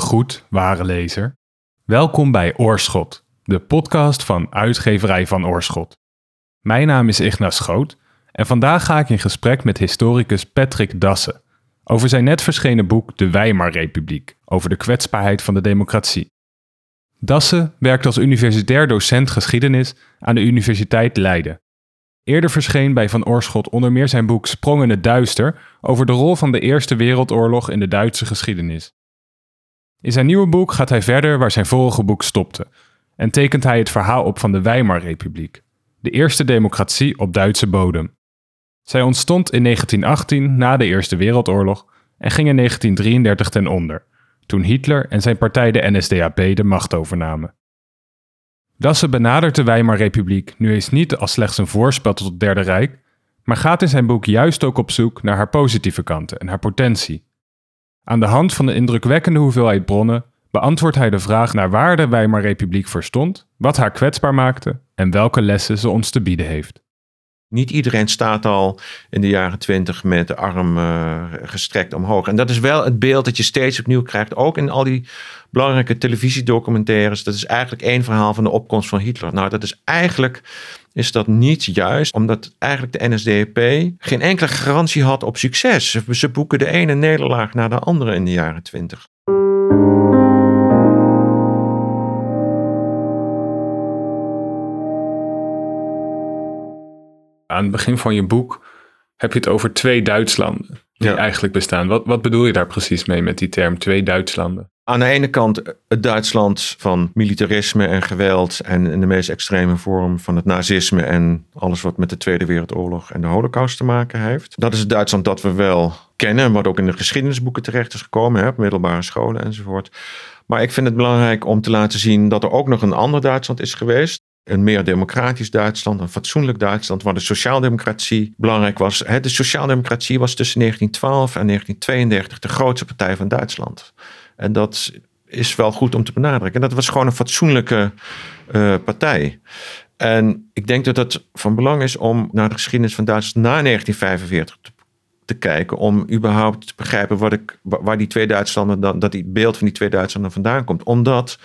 Gegroet, ware lezer. Welkom bij Oorschot, de podcast van uitgeverij van Oorschot. Mijn naam is Ignas Schoot en vandaag ga ik in gesprek met historicus Patrick Dassen over zijn net verschenen boek De Weimarrepubliek, over de kwetsbaarheid van de democratie. Dassen werkt als universitair docent geschiedenis aan de Universiteit Leiden. Eerder verscheen bij Van Oorschot onder meer zijn boek Sprong in het Duister over de rol van de Eerste Wereldoorlog in de Duitse geschiedenis. In zijn nieuwe boek gaat hij verder waar zijn vorige boek stopte en tekent hij het verhaal op van de Weimarrepubliek, de eerste democratie op Duitse bodem. Zij ontstond in 1918 na de Eerste Wereldoorlog en ging in 1933 ten onder, toen Hitler en zijn partij de NSDAP de macht overnamen. Dassen benadert de Weimarrepubliek nu eens niet als slechts een voorspel tot het Derde Rijk, maar gaat in zijn boek juist ook op zoek naar haar positieve kanten en haar potentie. Aan de hand van de indrukwekkende hoeveelheid bronnen beantwoordt hij de vraag naar waar de Weimarrepubliek voor stond, wat haar kwetsbaar maakte en welke lessen ze ons te bieden heeft. Niet iedereen staat al in de jaren twintig met de arm uh, gestrekt omhoog. En dat is wel het beeld dat je steeds opnieuw krijgt. Ook in al die belangrijke televisiedocumentaires. Dat is eigenlijk één verhaal van de opkomst van Hitler. Nou, dat is eigenlijk is dat niet juist, omdat eigenlijk de NSDAP geen enkele garantie had op succes. Ze boeken de ene nederlaag na de andere in de jaren twintig. aan het begin van je boek heb je het over twee Duitslanden die eigenlijk bestaan. Wat, wat bedoel je daar precies mee met die term twee Duitslanden? Aan de ene kant het Duitsland van militarisme en geweld en in de meest extreme vorm van het nazisme en alles wat met de Tweede Wereldoorlog en de Holocaust te maken heeft. Dat is het Duitsland dat we wel kennen, wat ook in de geschiedenisboeken terecht is gekomen, hè, op middelbare scholen enzovoort. Maar ik vind het belangrijk om te laten zien dat er ook nog een ander Duitsland is geweest een meer democratisch Duitsland, een fatsoenlijk Duitsland, waar de sociaaldemocratie belangrijk was. De sociaaldemocratie was tussen 1912 en 1932 de grootste partij van Duitsland. En dat is wel goed om te benadrukken. En dat was gewoon een fatsoenlijke uh, partij. En ik denk dat het van belang is om naar de geschiedenis van Duitsland na 1945 te, te kijken. Om überhaupt te begrijpen wat ik, waar die twee Duitslanden dan, dat die beeld van die twee Duitslanden vandaan komt. Omdat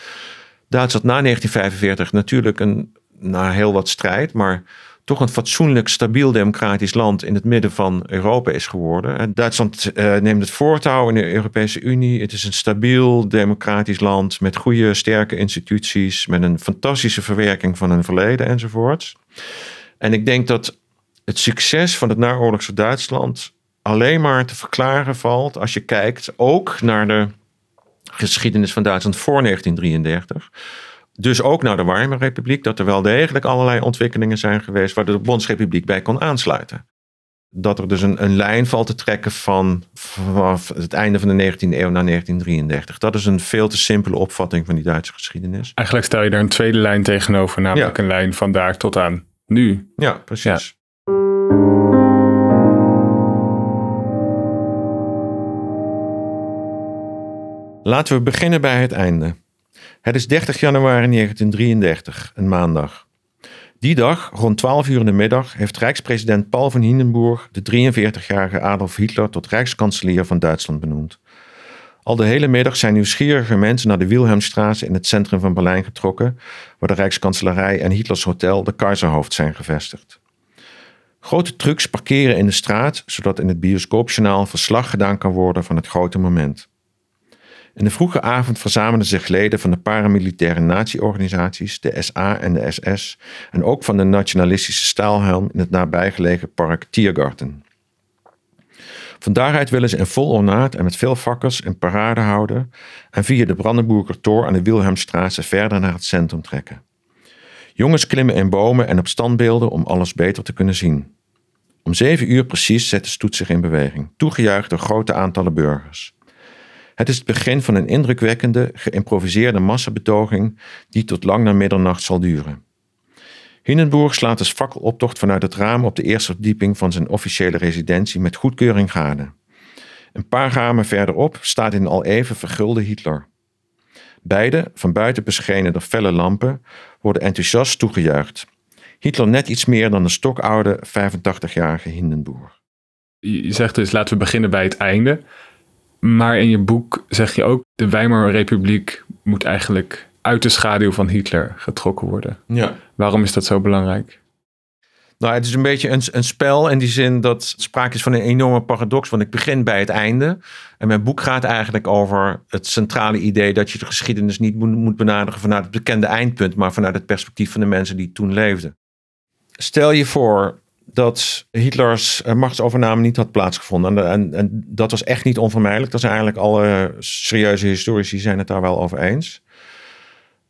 Duitsland na 1945 natuurlijk een, na heel wat strijd, maar toch een fatsoenlijk, stabiel democratisch land in het midden van Europa is geworden. En Duitsland uh, neemt het voortouw in de Europese Unie. Het is een stabiel, democratisch land met goede, sterke instituties, met een fantastische verwerking van hun verleden enzovoorts. En ik denk dat het succes van het naoorlogse Duitsland alleen maar te verklaren valt als je kijkt ook naar de geschiedenis van Duitsland voor 1933. Dus ook naar de Weimarrepubliek, dat er wel degelijk allerlei ontwikkelingen zijn geweest waar de Bondsrepubliek bij kon aansluiten. Dat er dus een, een lijn valt te trekken van vanaf het einde van de 19e eeuw naar 1933. Dat is een veel te simpele opvatting van die Duitse geschiedenis. Eigenlijk stel je er een tweede lijn tegenover, namelijk een lijn van daar tot aan nu. Ja, precies. Laten we beginnen bij het einde. Het is 30 januari 1933, een maandag. Die dag, rond 12 uur in de middag, heeft Rijkspresident Paul van Hindenburg de 43-jarige Adolf Hitler tot Rijkskanselier van Duitsland benoemd. Al de hele middag zijn nieuwsgierige mensen naar de Wilhelmstraat in het centrum van Berlijn getrokken, waar de Rijkskanselarij en Hitlers hotel de Kaiserhoofd zijn gevestigd. Grote trucks parkeren in de straat, zodat in het bioscoopjournaal verslag gedaan kan worden van het grote moment. In de vroege avond verzamelden zich leden van de paramilitaire natieorganisaties, de SA en de SS, en ook van de nationalistische staalhelm in het nabijgelegen park Tiergarten. Van daaruit willen ze in vol ornaat en met veel vakkers een parade houden en via de Brandenburger Tor aan de Wilhelmstraat verder naar het centrum trekken. Jongens klimmen in bomen en op standbeelden om alles beter te kunnen zien. Om zeven uur precies zet de stoet zich in beweging, toegejuicht door grote aantallen burgers. Het is het begin van een indrukwekkende, geïmproviseerde massabetoging die tot lang na middernacht zal duren. Hindenburg slaat de fakkeloptocht vanuit het raam op de eerste verdieping van zijn officiële residentie met goedkeuring gade. Een paar ramen verderop staat in al even vergulde Hitler. Beide, van buiten beschenen door felle lampen, worden enthousiast toegejuicht. Hitler net iets meer dan de stokoude 85-jarige Hindenburg. Je zegt dus laten we beginnen bij het einde. Maar in je boek zeg je ook, de Weimarrepubliek moet eigenlijk uit de schaduw van Hitler getrokken worden. Ja. Waarom is dat zo belangrijk? Nou, het is een beetje een, een spel in die zin dat sprake is van een enorme paradox. Want ik begin bij het einde. En mijn boek gaat eigenlijk over het centrale idee dat je de geschiedenis niet moet benaderen vanuit het bekende eindpunt, maar vanuit het perspectief van de mensen die toen leefden. Stel je voor dat Hitlers eh, machtsovername niet had plaatsgevonden. En, en, dat was echt niet onvermijdelijk. Dat zijn eigenlijk alle serieuze historici zijn het daar wel over eens.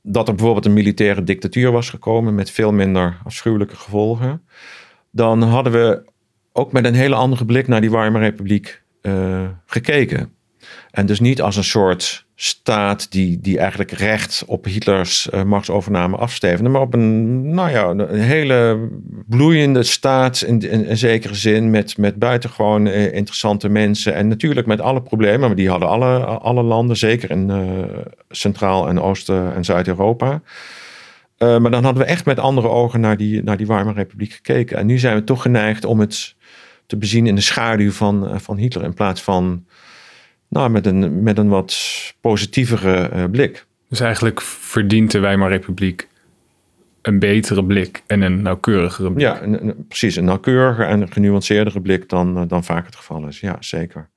Dat er bijvoorbeeld een militaire dictatuur was gekomen met veel minder afschuwelijke gevolgen. Dan hadden we ook met een hele andere blik naar die warme republiek uh, gekeken. En dus niet als een soort staat die, die eigenlijk recht op Hitlers uh, machtsovername afstevende, maar op een, nou ja, een hele bloeiende staat in, in, zekere zin, met, met buitengewoon uh, interessante mensen en natuurlijk met alle problemen, maar die hadden alle, alle landen, zeker in uh, Centraal- en Oost- en Zuid-Europa. maar dan hadden we echt met andere ogen naar die, naar die warme republiek gekeken. En nu zijn we toch geneigd om het te bezien in de schaduw van, van Hitler in plaats van nou, met, een, met een wat positievere uh, blik. Dus eigenlijk verdient de Weimarrepubliek een betere blik en een nauwkeurigere blik. Ja, een, precies. Een nauwkeuriger en genuanceerdere blik dan, uh, dan vaak het geval is. Ja, zeker.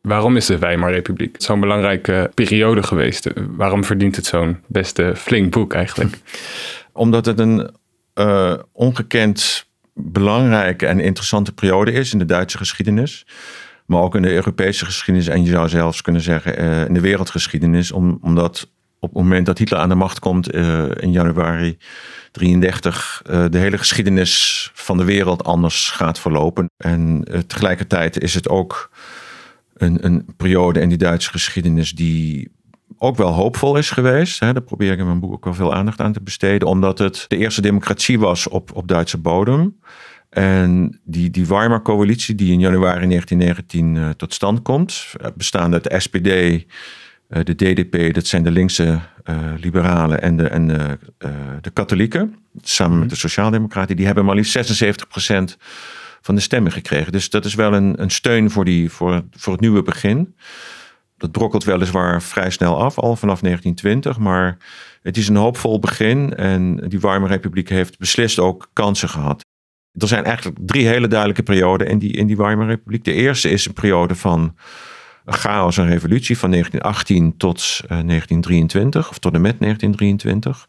Waarom is de Weimarrepubliek zo'n belangrijke periode geweest? Waarom verdient het zo'n beste flink boek eigenlijk? Omdat het een uh, ongekend belangrijke en interessante periode is in de Duitse geschiedenis maar ook in de Europese geschiedenis en je zou zelfs kunnen zeggen uh, in de wereldgeschiedenis, om, omdat op het moment dat Hitler aan de macht komt uh, in januari 33, uh, eh, de hele geschiedenis van de wereld anders gaat verlopen. En tegelijkertijd is het ook een, een periode in die Duitse geschiedenis die ook wel hoopvol is geweest. Hè. Daar probeer ik in mijn boek ook wel veel aandacht aan te besteden, omdat het de eerste democratie was op, op Duitse bodem. En die, die Weimar-coalitie, die in januari 1919 uh, eh, tot stand komt, uh, bestaande uit de SPD, uh, eh, de DDP, dat zijn de linkse eh, liberalen en de, en de, de katholieken, samen met mhm. de sociaaldemocraten, die hebben maar liefst 76% van de stemmen gekregen. Dus dat is wel een, een steun voor, die, voor, voor het nieuwe begin. Dat brokkelt weliswaar vrij snel af, al vanaf 1920, maar het is een hoopvol begin en die Weimar Republiek heeft beslist ook kansen gehad. Er zijn eigenlijk drie hele duidelijke perioden in die, in die Weimar Republiek. De eerste is een periode van chaos en revolutie van 1918 tot 1923, eh, of tot en met 1923.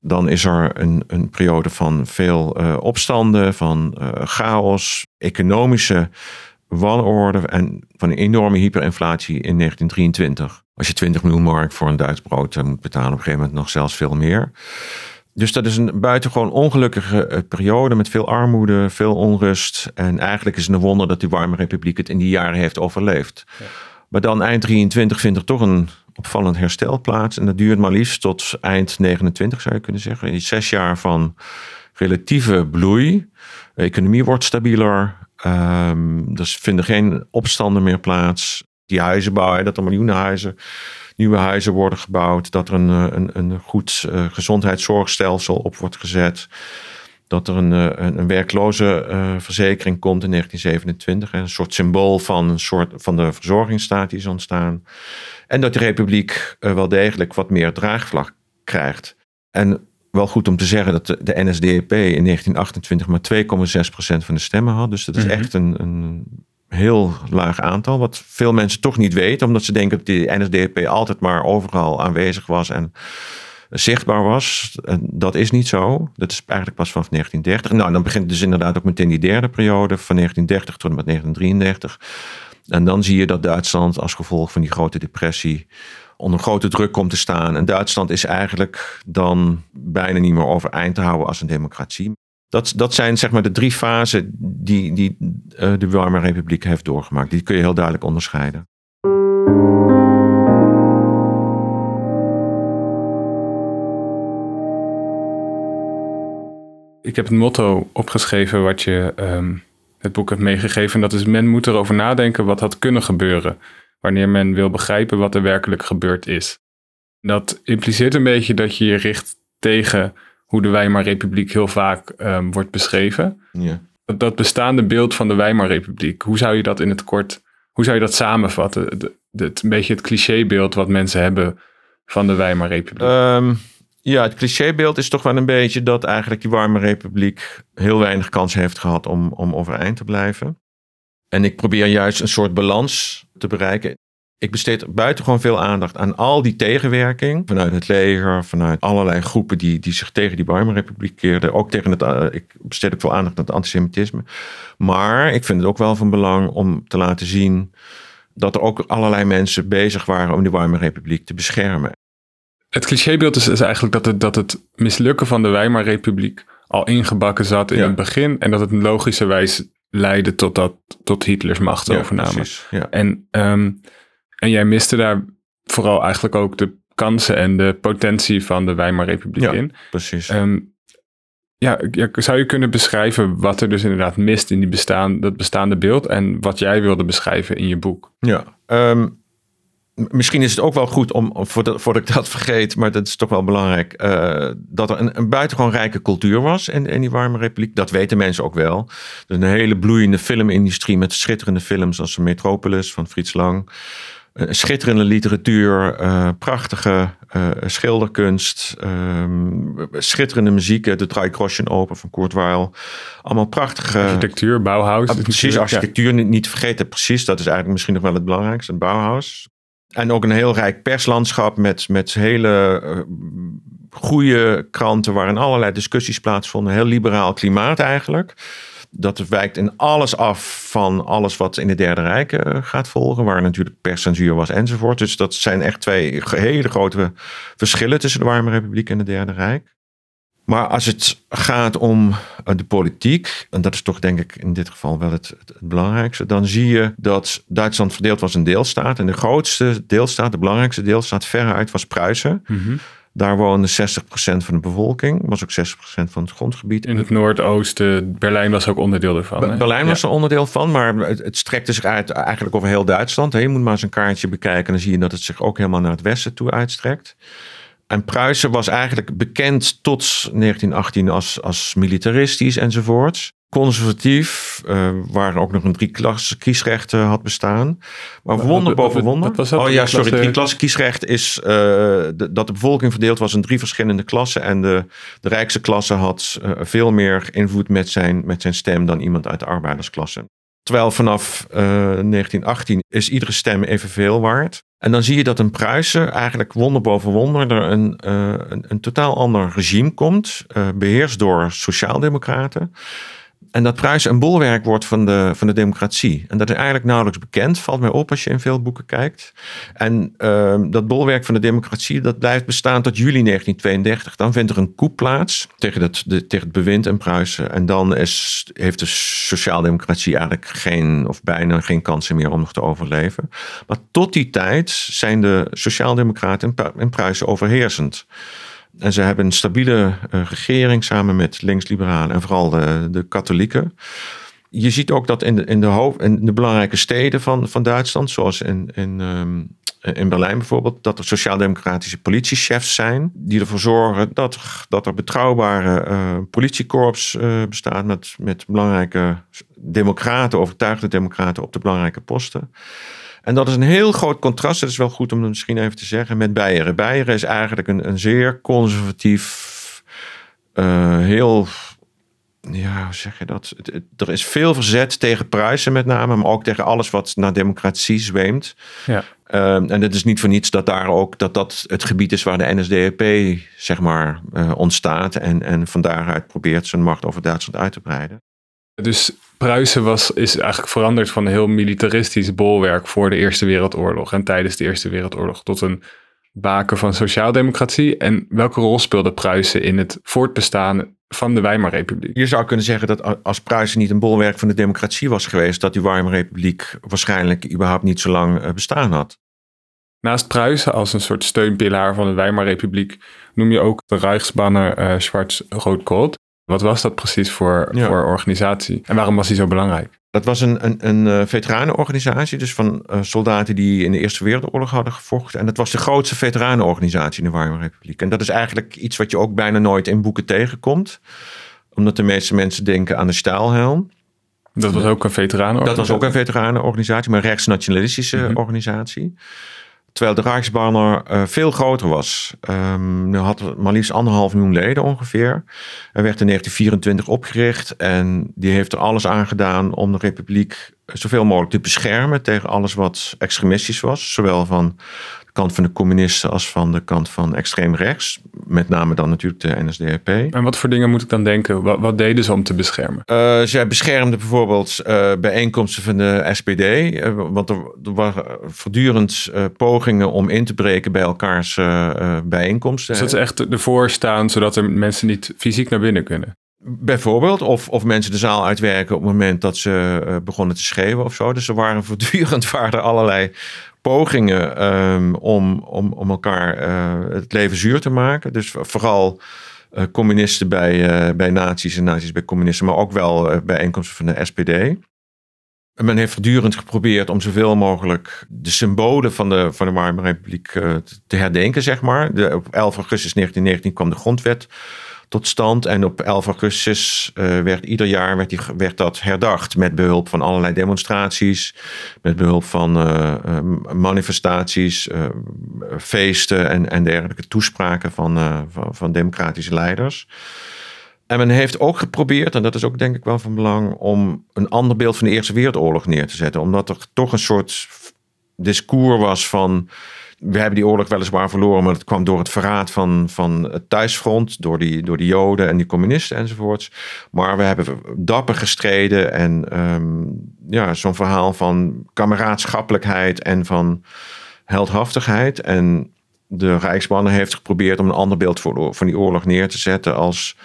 Dan is er een, een periode van veel uh, opstanden, van uh, chaos, economische wanorde en van een enorme hyperinflatie in 1923. Als je 20 miljoen mark voor een Duits brood moet betalen, op een gegeven moment nog zelfs veel meer. Dus dat is een buitengewoon ongelukkige eh, periode met veel armoede, veel onrust. En eigenlijk is het een wonder dat die warme republiek het in die jaren heeft overleefd. Ja. Maar dan eind 23 vindt er toch een opvallend herstel plaats. En dat duurt maar liefst tot eind 29 zou je kunnen zeggen. In zes jaar van relatieve bloei. De economie wordt stabieler. Um, er vinden geen opstanden meer plaats. Die huizenbouw, dat er miljoenen huizen nieuwe huizen worden gebouwd, dat er een, eh, een, een goed uh, gezondheidszorgstelsel op wordt gezet. Dat er een, eh, een, een werkloze verzekering komt in 1927. Een soort symbool van, een soort, van de verzorgingsstaat die is ontstaan. En dat de republiek wel degelijk wat meer draagvlak krijgt. En wel goed om te zeggen dat de, de NSDAP in 1928 maar 2,6% van de stemmen had. Dus dat is mhm. echt een, een heel laag aantal. Wat veel mensen toch niet weten, omdat ze denken dat die NSDAP altijd maar overal aanwezig was en zichtbaar was. Dat is niet zo. Dat is eigenlijk pas vanaf 1930. Nou, dan begint dus inderdaad ook meteen die derde periode van 1930 tot en met 1933. En dan zie je dat Duitsland als gevolg van die grote depressie onder grote druk komt te staan. En Duitsland is eigenlijk dan bijna niet meer overeind te houden als een democratie. Dat, dat zijn zeg maar de drie fasen die, die uh, de Weimar Republiek heeft doorgemaakt. Die kun je heel duidelijk onderscheiden. Ik heb het motto opgeschreven wat je um, het boek hebt meegegeven. En dat is men moet erover nadenken wat had kunnen gebeuren. Wanneer men wil begrijpen wat er werkelijk gebeurd is. Dat impliceert een beetje dat je je richt tegen hoe de Weimarrepubliek heel vaak um, wordt beschreven. Ja. Dat, dat, bestaande beeld van de Weimarrepubliek, hoe zou je dat in het kort, hoe Hoe zou je dat samenvatten? Het, een beetje het clichébeeld wat mensen hebben van de Weimarrepubliek. Um, ja, het clichébeeld is toch wel een beetje dat eigenlijk die warme republiek heel weinig kans heeft gehad om, om overeind te blijven. En ik probeer juist een soort balans te bereiken. Ik besteed buitengewoon veel aandacht aan al die tegenwerking. Vanuit het leger, vanuit allerlei groepen die, die zich tegen die Weimar-republiek keerden. Ook tegen het, uh, ik besteed ook veel aandacht aan het antisemitisme. Maar ik vind het ook wel van belang om te laten zien dat er ook allerlei mensen bezig waren om die Weimar-republiek te beschermen. Het clichébeeld is, is eigenlijk dat het, dat het mislukken van de Weimar-republiek al ingebakken zat in het begin. En dat het logischerwijs leidde tot, dat, tot Hitlers machtsovername. Ja, En um, en jij miste daar vooral eigenlijk ook de kansen en de potentie van de Weimarrepubliek ja, in. Precies. Um, ja, zou je kunnen beschrijven wat er dus inderdaad mist in die bestaan, dat bestaande beeld en wat jij wilde beschrijven in je boek? Ja, um, misschien is het ook wel goed om, voordat, voordat ik dat vergeet, maar dat is toch wel belangrijk, uh, dat er een, een buitengewoon rijke cultuur was in, in die warme republiek. Dat weten mensen ook wel. Er is een hele bloeiende filmindustrie met schitterende films als Metropolis van Frits Lang schitterende literatuur, uh, prachtige uh, schilderkunst, um, schitterende muziek. De Drei Open van Kurt Weill. Allemaal prachtige... Architectuur, Bauhaus. Ah, precies, architectuur niet, niet vergeten. Precies, dat is eigenlijk misschien nog wel het belangrijkste, het Bauhaus. En ook een heel rijk perslandschap met, met hele uh, goede kranten waarin allerlei discussies plaatsvonden. Heel liberaal klimaat eigenlijk dat wijkt in alles af van alles wat in het Derde Rijk uh, gaat volgen, waar natuurlijk perscensuur was enzovoort. Dus dat zijn echt twee hele grote verschillen tussen de Warme Republiek en het Derde Rijk. Maar als het gaat om eh, de politiek, en dat is toch denk ik in dit geval wel het, het, belangrijkste, dan zie je dat Duitsland verdeeld was in deelstaat. En de grootste deelstaat, de belangrijkste deelstaat veruit was Pruisen. Mm daar woonde 60% van de bevolking, was ook 60% van het grondgebied. In het noordoosten, Berlijn was ook onderdeel ervan. Berlijn was er onderdeel van, maar het, het, strekte zich uit eigenlijk over heel Duitsland. Je moet maar eens een kaartje bekijken, dan zie je dat het zich ook helemaal naar het westen toe uitstrekt. En Pruisen was eigenlijk bekend tot 1918 als, als militaristisch enzovoorts conservatief, uh, waar ook nog een drie klasse kiesrecht uh, had bestaan. Maar wonder boven wonder. oh ja, sorry, drie klasse kiesrecht is uh, de, dat de bevolking verdeeld was in drie verschillende klassen. En de, de rijkste klasse had veel meer invloed met zijn, met zijn stem dan iemand uit de arbeidersklasse. Terwijl vanaf 1918 is iedere stem evenveel waard. En dan zie je dat een Pruisen eigenlijk wonder boven wonder er een, een, een totaal ander regime komt, beheerst door sociaaldemocraten. En dat Pruisen een bolwerk wordt van de, van de democratie. En dat is eigenlijk nauwelijks bekend, valt mij op als je in veel boeken kijkt. En uh, dat bolwerk van de democratie, dat blijft bestaan tot juli 1932. Dan vindt er een coup plaats tegen het, de, tegen het bewind in Pruisen. En dan is, heeft de sociaaldemocratie eigenlijk geen, of bijna geen kansen meer om nog te overleven. Maar tot die tijd zijn de sociaaldemocraten in Pruisen overheersend. En ze hebben een stabiele uh, regering samen met links-liberalen en vooral de, de katholieken. Je ziet ook dat in de, in de, hoofd, de belangrijke steden van, van Duitsland, zoals in, in, um, in Berlijn bijvoorbeeld, dat er sociaal-democratische politiechefs zijn die ervoor zorgen dat, dat er betrouwbare uh, politiekorps uh, bestaat met, met belangrijke democraten, overtuigde democraten op de belangrijke posten. En dat is een heel groot contrast, dat is wel goed om het misschien even te zeggen, met Beieren. Beieren is eigenlijk een, een zeer conservatief, uh, heel, ja, hoe zeg je dat? er is veel verzet tegen Pruisen met name, maar ook tegen alles wat naar democratie zweemt. Ja. Uh, en het is niet voor niets dat daar ook dat dat het gebied is waar de NSDAP zeg maar uh, ontstaat en, en van daaruit probeert zijn macht over Duitsland uit te breiden. Dus Pruisen was, is eigenlijk veranderd van een heel militaristisch bolwerk voor de Eerste Wereldoorlog en tijdens de Eerste Wereldoorlog tot een baken van sociaaldemocratie. En welke rol speelde Pruisen in het voortbestaan van de Weimarrepubliek? Je zou kunnen zeggen dat als Pruisen niet een bolwerk van de democratie was geweest, dat die Weimarrepubliek waarschijnlijk überhaupt niet zo lang eh, bestaan had. Naast Pruisen als een soort steunpilaar van de Weimarrepubliek noem je ook de Rijksbanner uh, Schwarz-Rood-Gold. Wat was dat precies voor, voor organisatie en waarom was die zo belangrijk? Dat was een, een, een eh, veteranenorganisatie, dus van uh, soldaten die in de Eerste Wereldoorlog hadden gevochten. En dat was de grootste veteranenorganisatie in de Weimar Republiek. En dat is eigenlijk iets wat je ook bijna nooit in boeken tegenkomt, omdat de meeste mensen denken aan de staalhelm. Dat was ook een veteranenorganisatie? Dat was ook een veteranenorganisatie, maar een rechtsnationalistische mm organisatie. Terwijl de Rijksbanner uh, veel groter was. Um, nu had maar liefst anderhalf miljoen leden ongeveer. Hij werd in 1924 opgericht en die heeft er alles aan gedaan om de republiek zoveel mogelijk te beschermen tegen alles wat extremistisch was. Zowel van kant van de communisten als van de kant van extreem rechts. Met name dan natuurlijk de NSDAP. En wat voor dingen moet ik dan denken? Wat, wat deden ze om te beschermen? Uh, zij beschermden bijvoorbeeld uh, bijeenkomsten van de SPD. Uh, eh, want er, er, waren voortdurend pogingen om in te breken bij elkaars bijeenkomsten. Dus dat ze echt ervoor staan, zodat er mensen niet fysiek naar binnen kunnen? Bijvoorbeeld, of, of mensen de zaal uitwerken op het moment dat ze begonnen te schreeuwen of zo. Dus er waren voortdurend waren er allerlei pogingen um, om, om, om elkaar uh, het leven zuur te maken. Dus vooral uh, communisten bij, uh, bij nazi's en nazi's bij communisten, maar ook wel bijeenkomsten van de SPD. En men heeft voortdurend geprobeerd om zoveel mogelijk de symbolen van de, van de Weimar Republiek te herdenken, zeg maar. De, op 11 augustus 1919 kwam de grondwet tot stand. En op 11 augustus uh, werd ieder jaar werd, die, werd dat herdacht. Met behulp van allerlei demonstraties. Met behulp van uh, manifestaties, uh, feesten en, en dergelijke toespraken van, van, van, democratische leiders. En men heeft ook geprobeerd, en dat is ook denk ik wel van belang, om een ander beeld van de Eerste Wereldoorlog neer te zetten. Omdat er toch een soort discours was van we hebben die oorlog weliswaar verloren, maar dat kwam door het verraad van, van het thuisfront, door die, door die Joden en die communisten enzovoorts. Maar we hebben dapper gestreden en um, ja, zo'n verhaal van kameraadschappelijkheid en van heldhaftigheid. En de Rijksbannen heeft geprobeerd om een ander beeld voor, van die oorlog neer te zetten als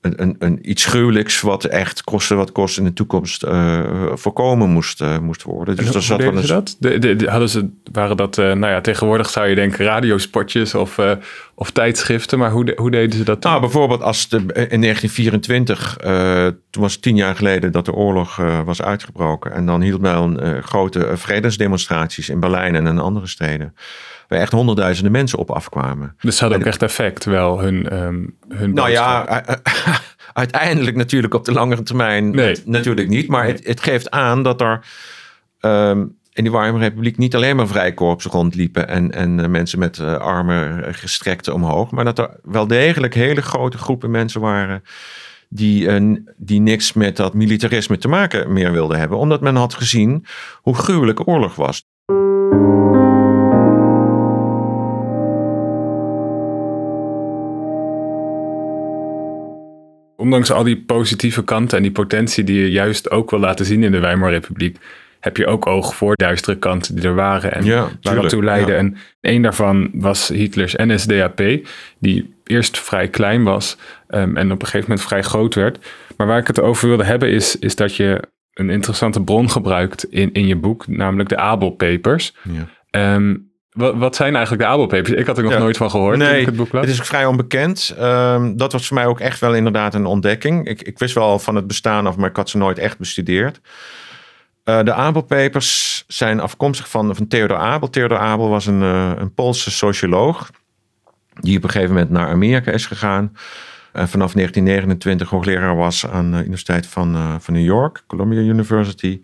een, een, een, iets gruwelijks wat echt kosten wat kost in de toekomst uh, voorkomen moest, uh, moest worden. Dus hoe zat dat? De, de, de, hadden ze, waren dat, uh, nou ja, tegenwoordig zou je denken radiospotjes of, of tijdschriften, maar hoe, hoe deden ze dat? Nou, bijvoorbeeld als de, in 1924, toen was het tien jaar geleden dat de oorlog was uitgebroken en dan hield men grote vredesdemonstraties in Berlijn en in andere steden waar echt honderdduizenden mensen op afkwamen. Dus ze hadden ook echt effect wel, hun, um, hun Nou ja, uiteindelijk natuurlijk op de langere termijn nee. natuurlijk niet. Maar het, het, geeft aan dat er um, in die Weimar Republiek niet alleen maar vrijkorpsen rondliepen en, en uh, mensen met uh, armen gestrekte omhoog. Maar dat er wel degelijk hele grote groepen mensen waren die, uh, die niks met dat militarisme te maken meer wilden hebben. Omdat men had gezien hoe gruwelijk oorlog was. Ondanks al die positieve kanten en die potentie die je juist ook wil laten zien in de Weimar Republiek, heb je ook oog voor duistere kanten die er waren en ja, waar dat toe leidde. En een daarvan was Hitlers NSDAP, die eerst vrij klein was um, en op een gegeven moment vrij groot werd. Maar waar ik het over wilde hebben is, is dat je een interessante bron gebruikt in, in je boek, namelijk de Abel Papers. Ja. Um, wat, wat zijn eigenlijk de Abel-papers? Ik had er nog nooit van gehoord nee, ik het boek las. Het is vrij onbekend. Um, dat was voor mij ook echt wel inderdaad een ontdekking. Ik, ik wist wel van het bestaan of maar ik had ze nooit echt bestudeerd. Uh, de Abel-papers zijn afkomstig van, van Theodor Abel. Theodor Abel was een, uh, een Poolse socioloog die op een gegeven moment naar Amerika is gegaan. En vanaf 1929 hoogleraar was aan de Universiteit van, van New York, Columbia University.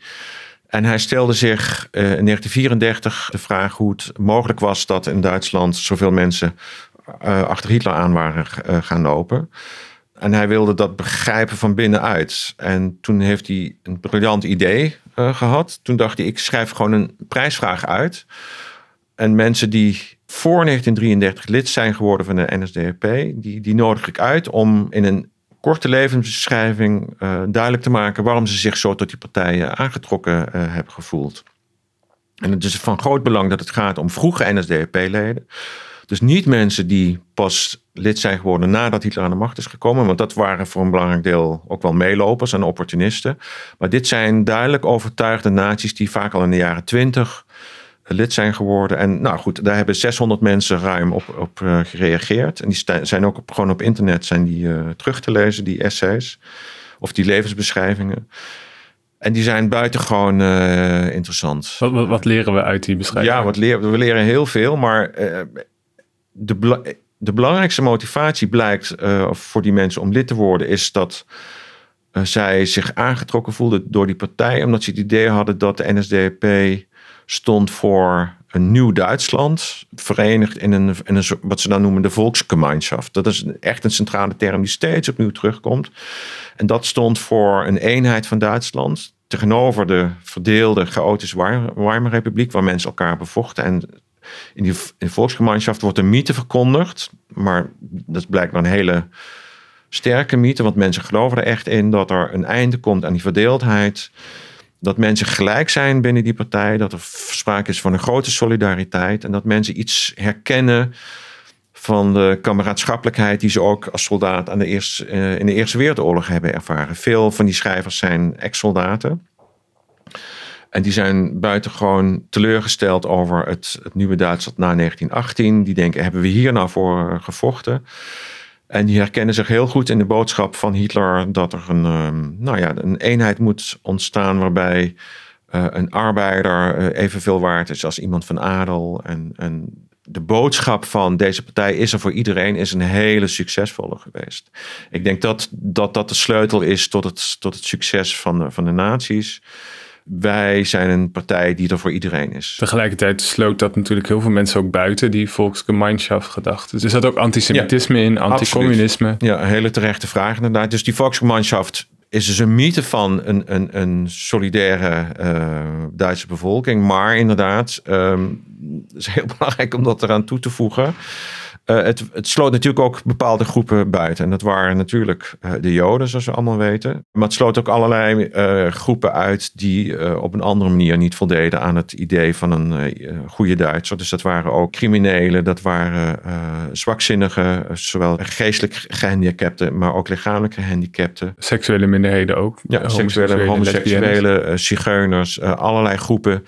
En hij stelde zich uh, in 1934 de vraag hoe het mogelijk was dat in Duitsland zoveel mensen uh, achter Hitler aan waren uh, gaan lopen. En hij wilde dat begrijpen van binnenuit. En toen heeft hij een briljant idee gehad. Toen dacht hij, ik schrijf gewoon een prijsvraag uit. En mensen die voor 1933 lid zijn geworden van de NSDAP, die, die nodig ik uit om in een korte levensbeschrijving uh, duidelijk te maken waarom ze zich zo tot die partijen aangetrokken uh, hebben gevoeld. En het is van groot belang dat het gaat om vroege NSDAP-leden. Dus niet mensen die pas lid zijn geworden nadat Hitler aan de macht is gekomen. Want dat waren voor een belangrijk deel ook wel meelopers en opportunisten. Maar dit zijn duidelijk overtuigde naties die vaak al in de jaren twintig lid zijn geworden. En nou goed, daar hebben 600 mensen ruim op, op uh, gereageerd. En die zijn ook op, gewoon op internet zijn die, uh, terug te lezen, die essays. Of die levensbeschrijvingen. En die zijn buitengewoon uh, interessant. Wat, wat, wat, leren we uit die beschrijvingen? Ja, wat leren, we leren heel veel. Maar de, de belangrijkste motivatie blijkt voor die mensen om lid te worden... is dat zij zich aangetrokken voelden door die partij, omdat ze het idee hadden dat de NSDAP stond voor een nieuw Duitsland, verenigd in een, in een wat ze dan noemen de Volksgemeinschaft. Dat is echt een centrale term die steeds opnieuw terugkomt. En dat stond voor een eenheid van Duitsland tegenover de verdeelde chaotische Weimarrepubliek, waar mensen elkaar bevochten. En in die in Volksgemeinschaft wordt een mythe verkondigd, maar dat is blijkbaar een hele sterke mythe, want mensen geloven er echt in dat er een einde komt aan die verdeeldheid dat mensen gelijk zijn binnen die partij, dat er sprake is van een grote solidariteit en dat mensen iets herkennen van de kameraadschappelijkheid die ze ook als soldaat aan de eerste, uh, in de Eerste Wereldoorlog hebben ervaren. Veel van die schrijvers zijn ex-soldaten. En die zijn buitengewoon teleurgesteld over het, het nieuwe Duitsland na 1918. Die denken, hebben we hier nou voor gevochten? En die herkennen zich heel goed in de boodschap van Hitler dat er een, ehm, nou ja, een eenheid moet ontstaan waarbij uh, een arbeider uh, evenveel waard is als iemand van adel. En, en de boodschap van deze partij is er voor iedereen, is een hele succesvolle geweest. Ik denk dat dat, dat de sleutel is tot het, tot het succes van van de naties. Wij zijn een partij die er voor iedereen is. Tegelijkertijd sloot dat natuurlijk heel veel mensen ook buiten die Volksgemeinschaft gedacht. Dus er zat ook antisemitisme in, anticommunisme. Ja, een hele terechte vraag inderdaad. Dus die Volksgemeinschaft is dus een mythe van een, een, een solidaire uh, Duitse bevolking. Maar inderdaad, um, is heel belangrijk om dat eraan toe te voegen. Uh, het, het, sloot natuurlijk ook bepaalde groepen buiten. En dat waren natuurlijk uh, de Joden, zoals we allemaal weten. Maar het sloot ook allerlei uh, groepen uit die op een andere manier niet voldeden aan het idee van een goede Duitser. Dus dat waren ook criminelen, dat waren zwakzinnigen, zowel geestelijk gehandicapten, maar ook lichamelijk gehandicapten. Seksuele minderheden ook. Ja, seksuele, homoseksuele, zigeuners, allerlei groepen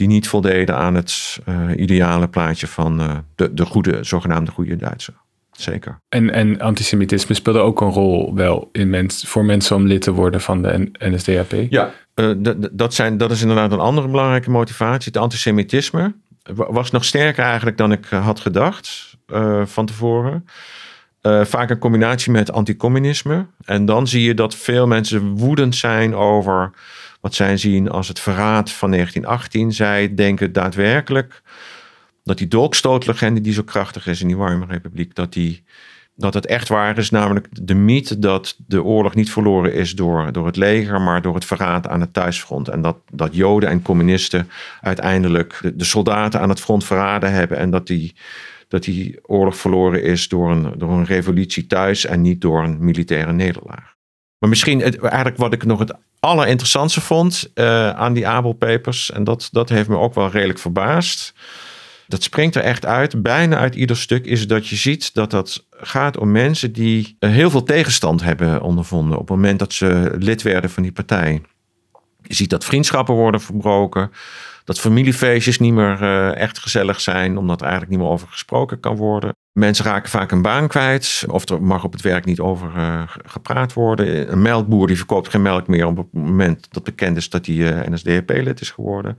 die niet voldeden aan het uh, ideale plaatje van uh, de, de goede, zogenaamde goede Duitser. Zeker. En, en antisemitisme speelde ook een rol wel in mens, voor mensen om lid te worden van de NSDAP? Ja, uh, dat, zijn, dat is inderdaad een andere belangrijke motivatie. Het antisemitisme was nog sterker eigenlijk dan ik had gedacht van tevoren. vaak een combinatie met anticommunisme. En dan zie je dat veel mensen woedend zijn over wat zij zien als het verraad van 1918. Zij denken daadwerkelijk dat die dolkstootlegende die zo krachtig is in die warme republiek, dat, die, dat het echt waar is. Namelijk de mythe dat de oorlog niet verloren is door, door het leger, maar door het verraad aan het thuisfront. En dat, dat Joden en communisten uiteindelijk de, de soldaten aan het front verraden hebben en dat die dat die oorlog verloren is door een, door een revolutie thuis en niet door een militaire nederlaag. Maar misschien eigenlijk wat ik nog het allerinteressantste vond uh, aan die Abel Papers, en dat, dat heeft me ook wel redelijk verbaasd. Dat springt er echt uit, bijna uit ieder stuk, is dat je ziet dat dat gaat om mensen die eh, heel veel tegenstand hebben ondervonden op het moment dat ze lid werden van die partij. Je ziet dat vriendschappen worden verbroken, dat familiefeestjes niet meer uh, echt gezellig zijn, omdat er eigenlijk niet meer over gesproken kan worden. Mensen raken vaak een baan kwijt, of er mag op het werk niet over uh, gepraat worden. Een melkboer die verkoopt geen melk meer op het moment dat bekend is dat hij uh, NSDAP-lid is geworden.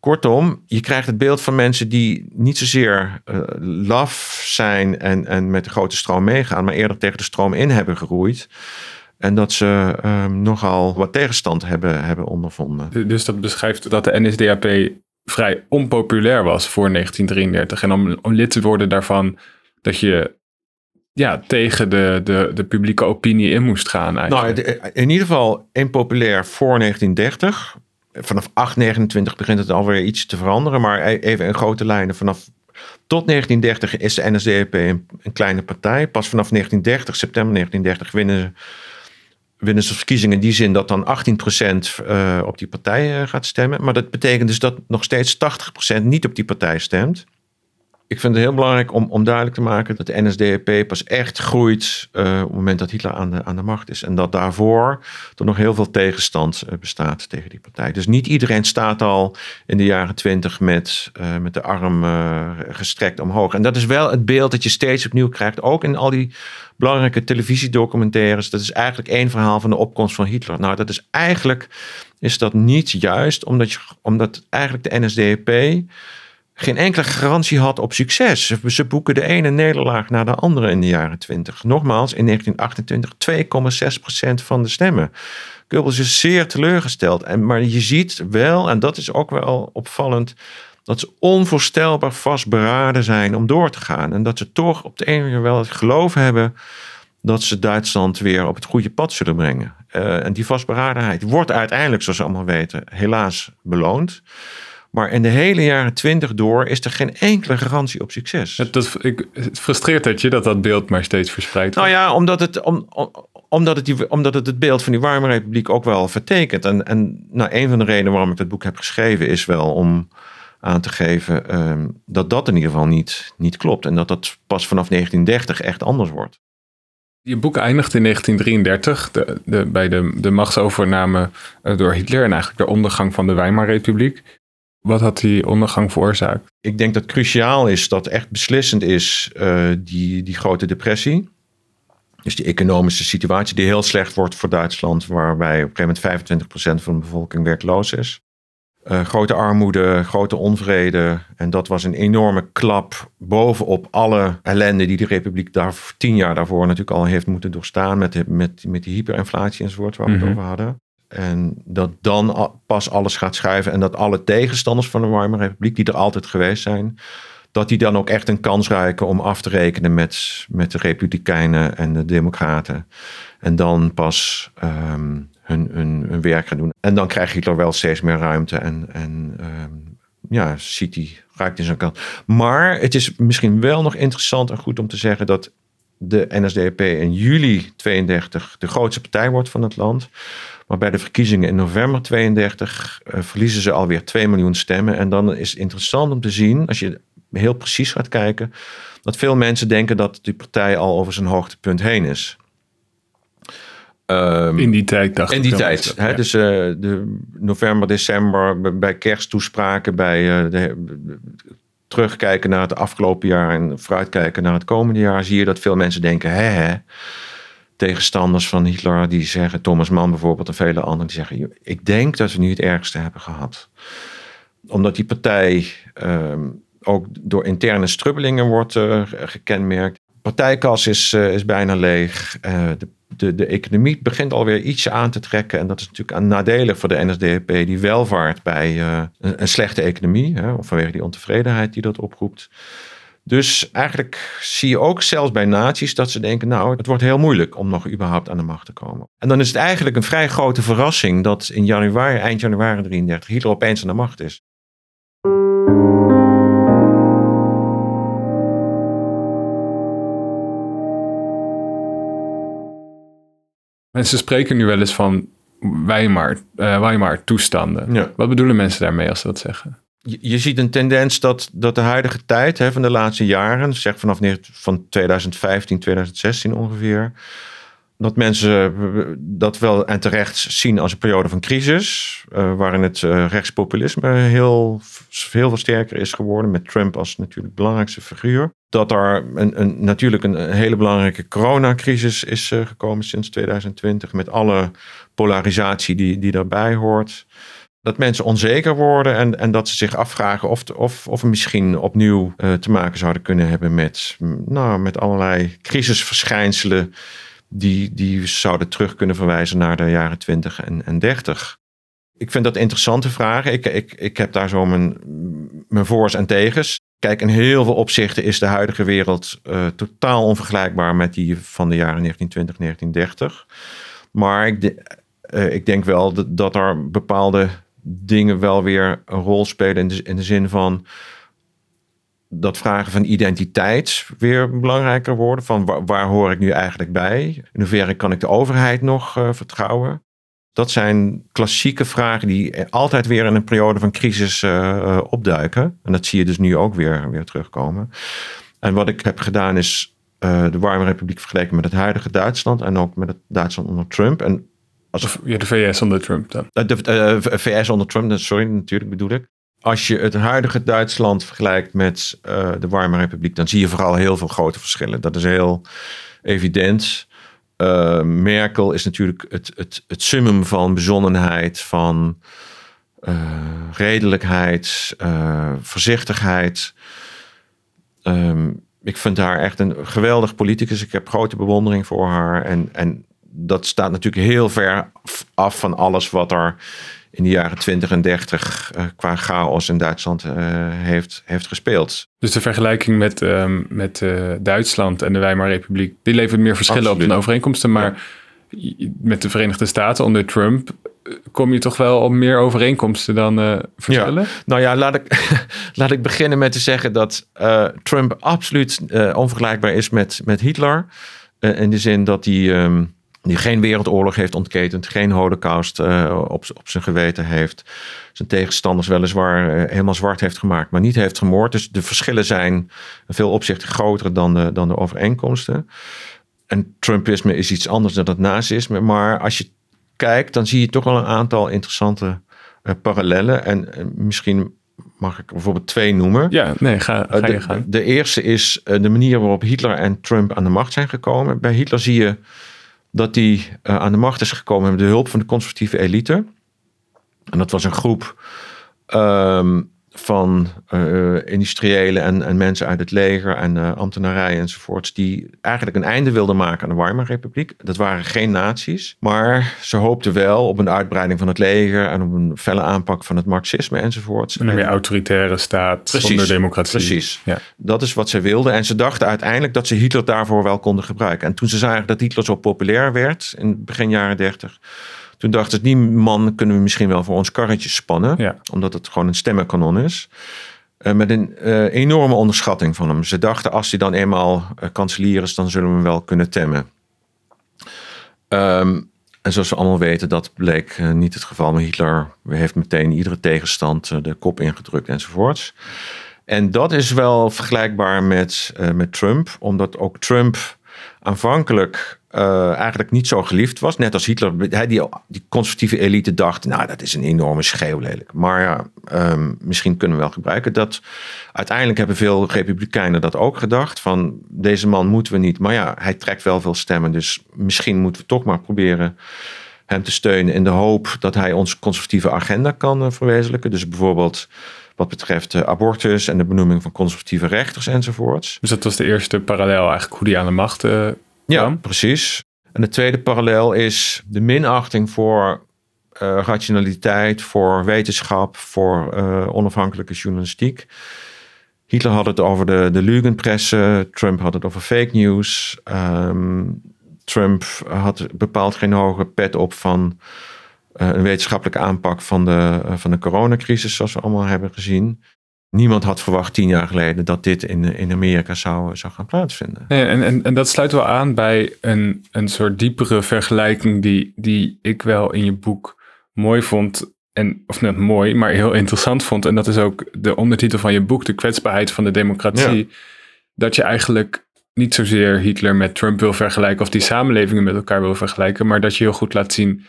Kortom, je krijgt het beeld van mensen die niet zozeer uh, laf zijn en, en met de grote stroom meegaan, maar eerder tegen de stroom in hebben geroeid. En dat ze um, nogal wat tegenstand hebben, hebben ondervonden. Dus dat beschrijft dat de NSDAP vrij onpopulair was voor 1933. En om, lid te worden daarvan, dat je ja, tegen de, de, de publieke opinie in moest gaan. Eigenlijk. Nou, in ieder geval impopulair voor 1930. Vanaf 829 begint het alweer iets te veranderen. Maar e-, even in grote lijnen. Vanaf tot 1930 is de NSDAP een, een kleine partij. Pas vanaf 1930, september 1930, winnen ze winnen verkiezingen in die zin dat dan 18% uh, op die partij uh, gaat stemmen. Maar dat betekent dus dat nog steeds 80% niet op die partij stemt. Ik vind het heel belangrijk om, om duidelijk te maken dat de NSDAP pas echt groeit uh, op het moment dat Hitler aan de, aan de macht is. En dat daarvoor er nog heel veel tegenstand uh, bestaat tegen die partij. Dus niet iedereen staat al in de jaren twintig met, uh, met de arm gestrekt omhoog. En dat is wel het beeld dat je steeds opnieuw krijgt, ook in al die belangrijke televisiedocumentaires. Dat is eigenlijk één verhaal van de opkomst van Hitler. Nou, dat is eigenlijk is dat niet juist, omdat, je, omdat eigenlijk de NSDAP geen enkele garantie had op succes. Ze boeken de ene nederlaag na de andere in de jaren 20. Nogmaals, in 1928 2,6% van de stemmen. Goebbels is zeer teleurgesteld. En, maar je ziet wel, en dat is ook wel opvallend, dat ze onvoorstelbaar vastberaden zijn om door te gaan. En dat ze toch op de ene manier wel het geloof hebben dat ze Duitsland weer op het goede pad zullen brengen. Uh, en die vastberadenheid wordt uiteindelijk, zoals we allemaal weten, helaas beloond. Maar in de hele jaren twintig door is er geen enkele garantie op succes. Het, dat, ik, het frustreert dat je dat dat beeld maar steeds verspreidt. Nou ja, omdat het, om, omdat het, die, omdat het het beeld van die warme republiek ook wel vertekent. En, en nou, een van de redenen waarom ik dat boek heb geschreven is wel om aan te geven ehm, dat dat in ieder geval niet, niet klopt. En dat dat pas vanaf 1930 echt anders wordt. Je boek eindigt in 1933 de, de, bij de, de machtsovername eh, door Hitler en eigenlijk de ondergang van de Weimarrepubliek. Wat had die ondergang veroorzaakt? Ik denk dat cruciaal is, dat echt beslissend is, uh, die, die grote depressie. Dus die economische situatie die heel slecht wordt voor Duitsland, waarbij op een gegeven moment 25% van de bevolking werkloos is. Uh, grote armoede, grote onvrede. En dat was een enorme klap bovenop alle ellende die de Republiek daar tien jaar daarvoor natuurlijk al heeft moeten doorstaan. Met, de, met, met die hyperinflatie enzovoort waar we het mhm. over hadden. En dat dan pas alles gaat schuiven en dat alle tegenstanders van de Weimar Republiek, die er altijd geweest zijn, dat die dan ook echt een kans ruiken om af te rekenen met, met de Republikeinen en de Democraten. En dan pas hun, hun, hun, werk gaan doen. En dan krijgt Hitler wel steeds meer ruimte en, en um, ja, ziet hij, raakt in zijn kant. Maar het is misschien wel nog interessant en goed om te zeggen dat de NSDAP in juli 32 de grootste partij wordt van het land. Maar bij de verkiezingen in november 32 uh, eh, verliezen ze alweer 2 miljoen stemmen. En dan is het interessant om te zien, als je heel precies gaat kijken, dat veel mensen denken dat die partij al over zijn hoogtepunt heen is. Um, in die tijd dacht In die tijd. hè, Dus uh, de november, december, bij kersttoespraken, bij uh, de, terugkijken naar het afgelopen jaar en vooruitkijken naar het komende jaar, zie je dat veel mensen denken, hè, hè tegenstanders van Hitler die zeggen, Thomas Mann bijvoorbeeld en vele anderen, die zeggen, ik denk dat we nu het ergste hebben gehad. Omdat die partij ehm, ook door interne strubbelingen wordt uh, gekenmerkt. Partijkas is, uh, is bijna leeg. Uh, de, de, de economie begint alweer iets aan te trekken. En dat is natuurlijk nadelig voor de NSDAP, die welvaart bij een, een, slechte economie, hè, of vanwege die ontevredenheid die dat oproept. Dus eigenlijk zie je ook zelfs bij naties dat ze denken, nou, het wordt heel moeilijk om nog überhaupt aan de macht te komen. En dan is het eigenlijk een vrij grote verrassing dat in januari, eind januari 33, Hitler opeens aan de macht is. Mensen spreken nu wel eens van Weimar, uh, Weimar toestanden. Wat bedoelen mensen daarmee als ze dat zeggen? Je, ziet een tendens dat, dat de huidige tijd hè, van de laatste jaren, zeg vanaf van 2015, 2016 ongeveer, dat mensen dat wel en terecht zien als een periode van crisis, uh, waarin het uh, rechtspopulisme heel, veel sterker is geworden, met Trump als natuurlijk belangrijkste figuur. Dat er een, een, natuurlijk een, hele belangrijke coronacrisis is gekomen sinds 2020, met alle polarisatie die, die daarbij hoort dat mensen onzeker worden en, en dat ze zich afvragen of, of, of we misschien opnieuw uh, te maken zouden kunnen hebben met, nou, met allerlei crisisverschijnselen die, die zouden terug kunnen verwijzen naar de jaren 20 en, en 30. Ik vind dat interessante vragen. Ik, ik, ik heb daar zo mijn, mijn voor's en tegens. Kijk, in heel veel opzichten is de huidige wereld uh, totaal onvergelijkbaar met die van de jaren 1920, 1930. Maar ik, de, uh, ik denk wel dat, dat er bepaalde dingen wel weer een rol spelen in de, in de zin van dat vragen van identiteit weer belangrijker worden. Van waar, hoor ik nu eigenlijk bij? In hoeverre kan ik de overheid nog uh, vertrouwen? Dat zijn klassieke vragen die altijd weer in een periode van crisis uh, opduiken. En dat zie je dus nu ook weer, weer terugkomen. En wat ik heb gedaan is de Warme Republiek vergeleken met het huidige Duitsland en ook met het Duitsland onder Trump. En als, ja, de VS onder Trump dan. Eh, de, de uh, VS onder Trump, sorry, natuurlijk bedoel ik. Als je het huidige Duitsland vergelijkt met de Warme Republiek, dan zie je vooral heel veel grote verschillen. Dat is heel evident. Merkel is natuurlijk het, het, het summum van bezonnenheid, van redelijkheid, voorzichtigheid. Ehm, ik vind haar echt een geweldig politicus. Ik heb grote bewondering voor haar. En, en dat staat natuurlijk heel ver af van alles wat er in de jaren 20 en 30 uh, qua chaos in Duitsland uh, heeft, heeft gespeeld. Dus de vergelijking met, uh, met uh, Duitsland en de Weimar Republiek, die levert meer verschillen Absoluut. op dan overeenkomsten. Maar ja. met de Verenigde Staten onder Trump kom je toch wel op meer overeenkomsten dan verschillen? Ja. Nou ja, laat ik, laat ik beginnen met te zeggen dat Trump absoluut onvergelijkbaar is met, met Hitler. in de zin dat hij... Um, die geen wereldoorlog heeft ontketend, geen holocaust uh, op, op zijn geweten heeft. Zijn tegenstanders weliswaar uh, helemaal zwart heeft gemaakt, maar niet heeft gemoord. Dus de verschillen zijn in veel opzichten groter dan de, dan de overeenkomsten. En Trumpisme is iets anders dan het nazisme. Maar als je kijkt, dan zie je toch wel een aantal interessante uh, parallellen. En misschien mag ik bijvoorbeeld twee noemen. Ja, nee, ga, ga de, je gaan. De eerste is de manier waarop Hitler en Trump aan de macht zijn gekomen. Bij Hitler zie je dat hij uh, aan de macht is gekomen met de hulp van de conservatieve elite. En dat was een groep um, van uh, industriëlen en, en, mensen uit het leger en uh, ambtenarij enzovoorts, die eigenlijk een einde wilden maken aan de Weimar-republiek. Dat waren geen nazi's, maar ze hoopten wel op een uitbreiding van het leger en op een felle aanpak van het marxisme enzovoorts. En een meer autoritaire staat precies, zonder democratie. Precies, ja. dat is wat ze wilden. En ze dachten uiteindelijk dat ze Hitler daarvoor wel konden gebruiken. En toen ze zagen dat Hitler zo populair werd in begin jaren dertig toen dachten ze, die man kunnen we misschien wel voor ons karretje spannen. Ja. Omdat het gewoon een stemmenkanon is. Uh, met een uh, enorme onderschatting van hem. Ze dachten, als hij dan eenmaal uh, kanselier is, dan zullen we hem wel kunnen temmen. Um, en zoals we allemaal weten, dat bleek niet het geval. Maar Hitler heeft meteen iedere tegenstand de kop ingedrukt enzovoorts. En dat is wel vergelijkbaar met, met Trump. Omdat ook Trump aanvankelijk uh, eigenlijk niet zo geliefd was. Net als Hitler, die, die conservatieve elite dacht, nou dat is een enorme schreeuw lelijk. Maar ja, um, misschien kunnen we wel gebruiken. Dat, uiteindelijk hebben veel republikeinen dat ook gedacht. Van deze man moeten we niet. Maar ja, hij trekt wel veel stemmen. Dus misschien moeten we toch maar proberen hem te steunen. In de hoop dat hij onze conservatieve agenda kan uh, verwezenlijken. Dus bijvoorbeeld wat betreft abortus en de benoeming van conservatieve rechters enzovoorts. Dus dat was de eerste parallel eigenlijk hoe die aan de macht uh, ja, precies. En de tweede parallel is de minachting voor uh, rationaliteit, voor wetenschap, voor uh, onafhankelijke journalistiek. Hitler had het over de, de Lügenpresse, Trump had het over fake news. Um, Trump had bepaald geen hoge pet op van een wetenschappelijke aanpak van de, van de coronacrisis, zoals we allemaal hebben gezien niemand had verwacht tien jaar geleden dat dit in, in Amerika zou, zou gaan plaatsvinden. Nee, en, en, en dat sluit wel aan bij een, een soort diepere vergelijking die, die ik wel in je boek mooi vond. En, of net mooi, maar heel interessant vond. En dat is ook de ondertitel van je boek, De kwetsbaarheid van de democratie. Dat je eigenlijk niet zozeer Hitler met Trump wil vergelijken of die samenlevingen met elkaar wil vergelijken, maar dat je heel goed laat zien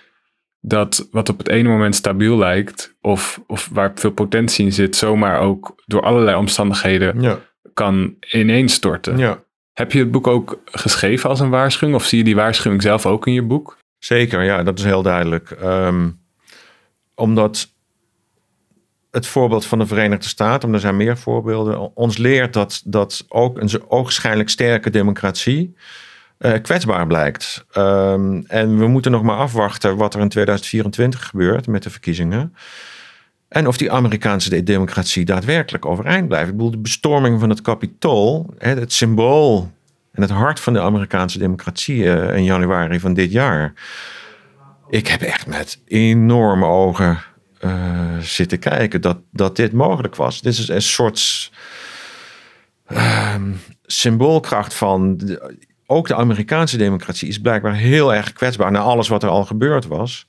dat wat op het ene moment stabiel lijkt, of, of waar veel potentie in zit, zomaar ook door allerlei omstandigheden ja. kan ineenstorten. Ja. Heb je het boek ook geschreven als een waarschuwing, of zie je die waarschuwing zelf ook in je boek? Zeker, ja, dat is heel duidelijk. Um, omdat het voorbeeld van de Verenigde Staten, maar er zijn meer voorbeelden, ons leert dat, dat ook een ogenschijnlijk sterke democratie uh, kwetsbaar blijkt. Um, en we moeten nog maar afwachten wat er in 2024 gebeurt met de verkiezingen. En of die Amerikaanse democratie daadwerkelijk overeind blijft. Ik bedoel, de bestorming van het kapitool, het symbool en het hart van de Amerikaanse democratie uh, in januari van dit jaar. Ik heb echt met enorme ogen uh, zitten kijken dat, dat dit mogelijk was. Dit is een soort uh, symboolkracht van ook de Amerikaanse democratie is blijkbaar heel erg kwetsbaar naar alles wat er al gebeurd was.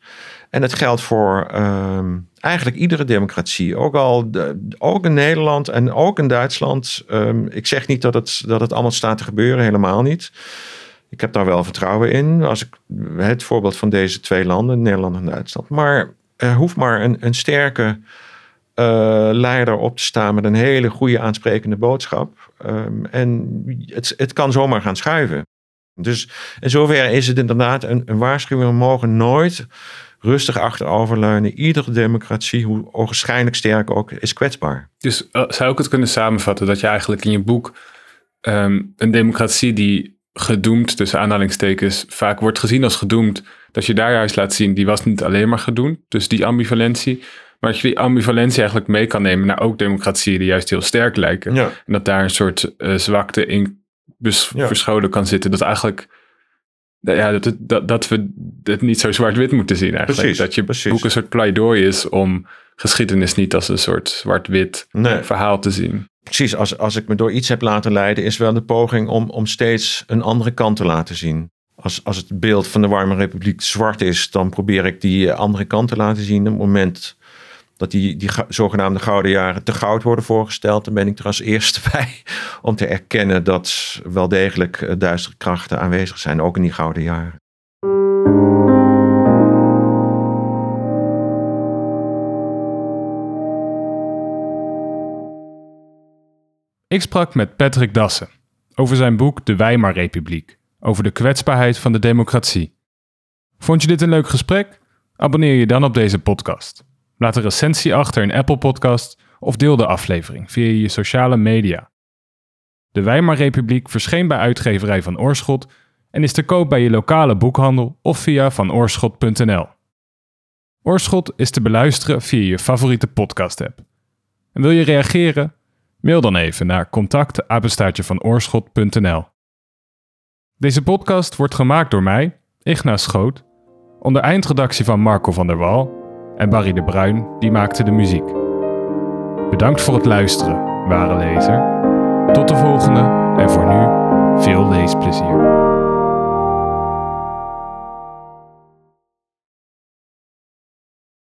En het geldt voor um, eigenlijk iedere democratie. Ook, al de, ook in Nederland en ook in Duitsland. Um, ik zeg niet dat het, dat het allemaal staat te gebeuren, helemaal niet. Ik heb daar wel vertrouwen in. Als ik het voorbeeld van deze twee landen, Nederland en Duitsland. Maar er hoeft maar een, een sterke uh, leider op te staan met een hele goede aansprekende boodschap. Um, en het, het kan zomaar gaan schuiven. Dus in zoverre is het inderdaad een, een waarschuwing. We mogen nooit rustig achteroverleunen. Iedere democratie, hoe ogenschijnlijk sterk ook, is kwetsbaar. Dus uh, zou ik het kunnen samenvatten dat je eigenlijk in je boek ehm, een democratie die gedoemd, tussen aanhalingstekens, vaak wordt gezien als gedoemd, dat je daar juist laat zien, die was niet alleen maar gedoemd. Dus die ambivalentie. Maar dat je die ambivalentie eigenlijk mee kan nemen naar ook democratieën die juist heel sterk lijken. Ja. En dat daar een soort uh, zwakte in bes- Ja. verscholen kan zitten. Dat eigenlijk, ja, dat, het- dat, dat we het niet zo zwart-wit moeten zien eigenlijk. Precies, dat je precies. boek een soort pleidooi is om geschiedenis niet als een soort zwart-wit Nee. verhaal te zien. Precies, als, als ik me door iets heb laten leiden, is wel de poging om, om steeds een andere kant te laten zien. Als, als het beeld van de Warme Republiek zwart is, dan probeer ik die eh, andere kant te laten zien. Op het moment dat die, die zogenaamde gouden jaren te goud worden voorgesteld, dan ben ik er als eerste bij om te erkennen dat wel degelijk eh, duistere krachten aanwezig zijn, ook in die gouden jaren. Ik sprak met Patrick Dassen over zijn boek De Weimarrepubliek, over de kwetsbaarheid van de democratie. Vond je dit een leuk gesprek? Abonneer je dan op deze podcast. Laat een recensie achter in Apple Podcast of deel de aflevering via je sociale media. De Weimarrepubliek verscheen bij uitgeverij Van Oorschot en is te koop bij je lokale boekhandel of via vanoorschot.nl. Oorschot is te beluisteren via je favoriete podcast-app. En wil je reageren? Mail dan even naar contact@vanoorschot.nl. Deze podcast wordt gemaakt door mij, Igna Schoot, onder eindredactie van Marco van der Wal en Barry de Bruin, die maakte de muziek. Bedankt voor het luisteren, ware lezer. Tot de volgende en voor nu veel leesplezier.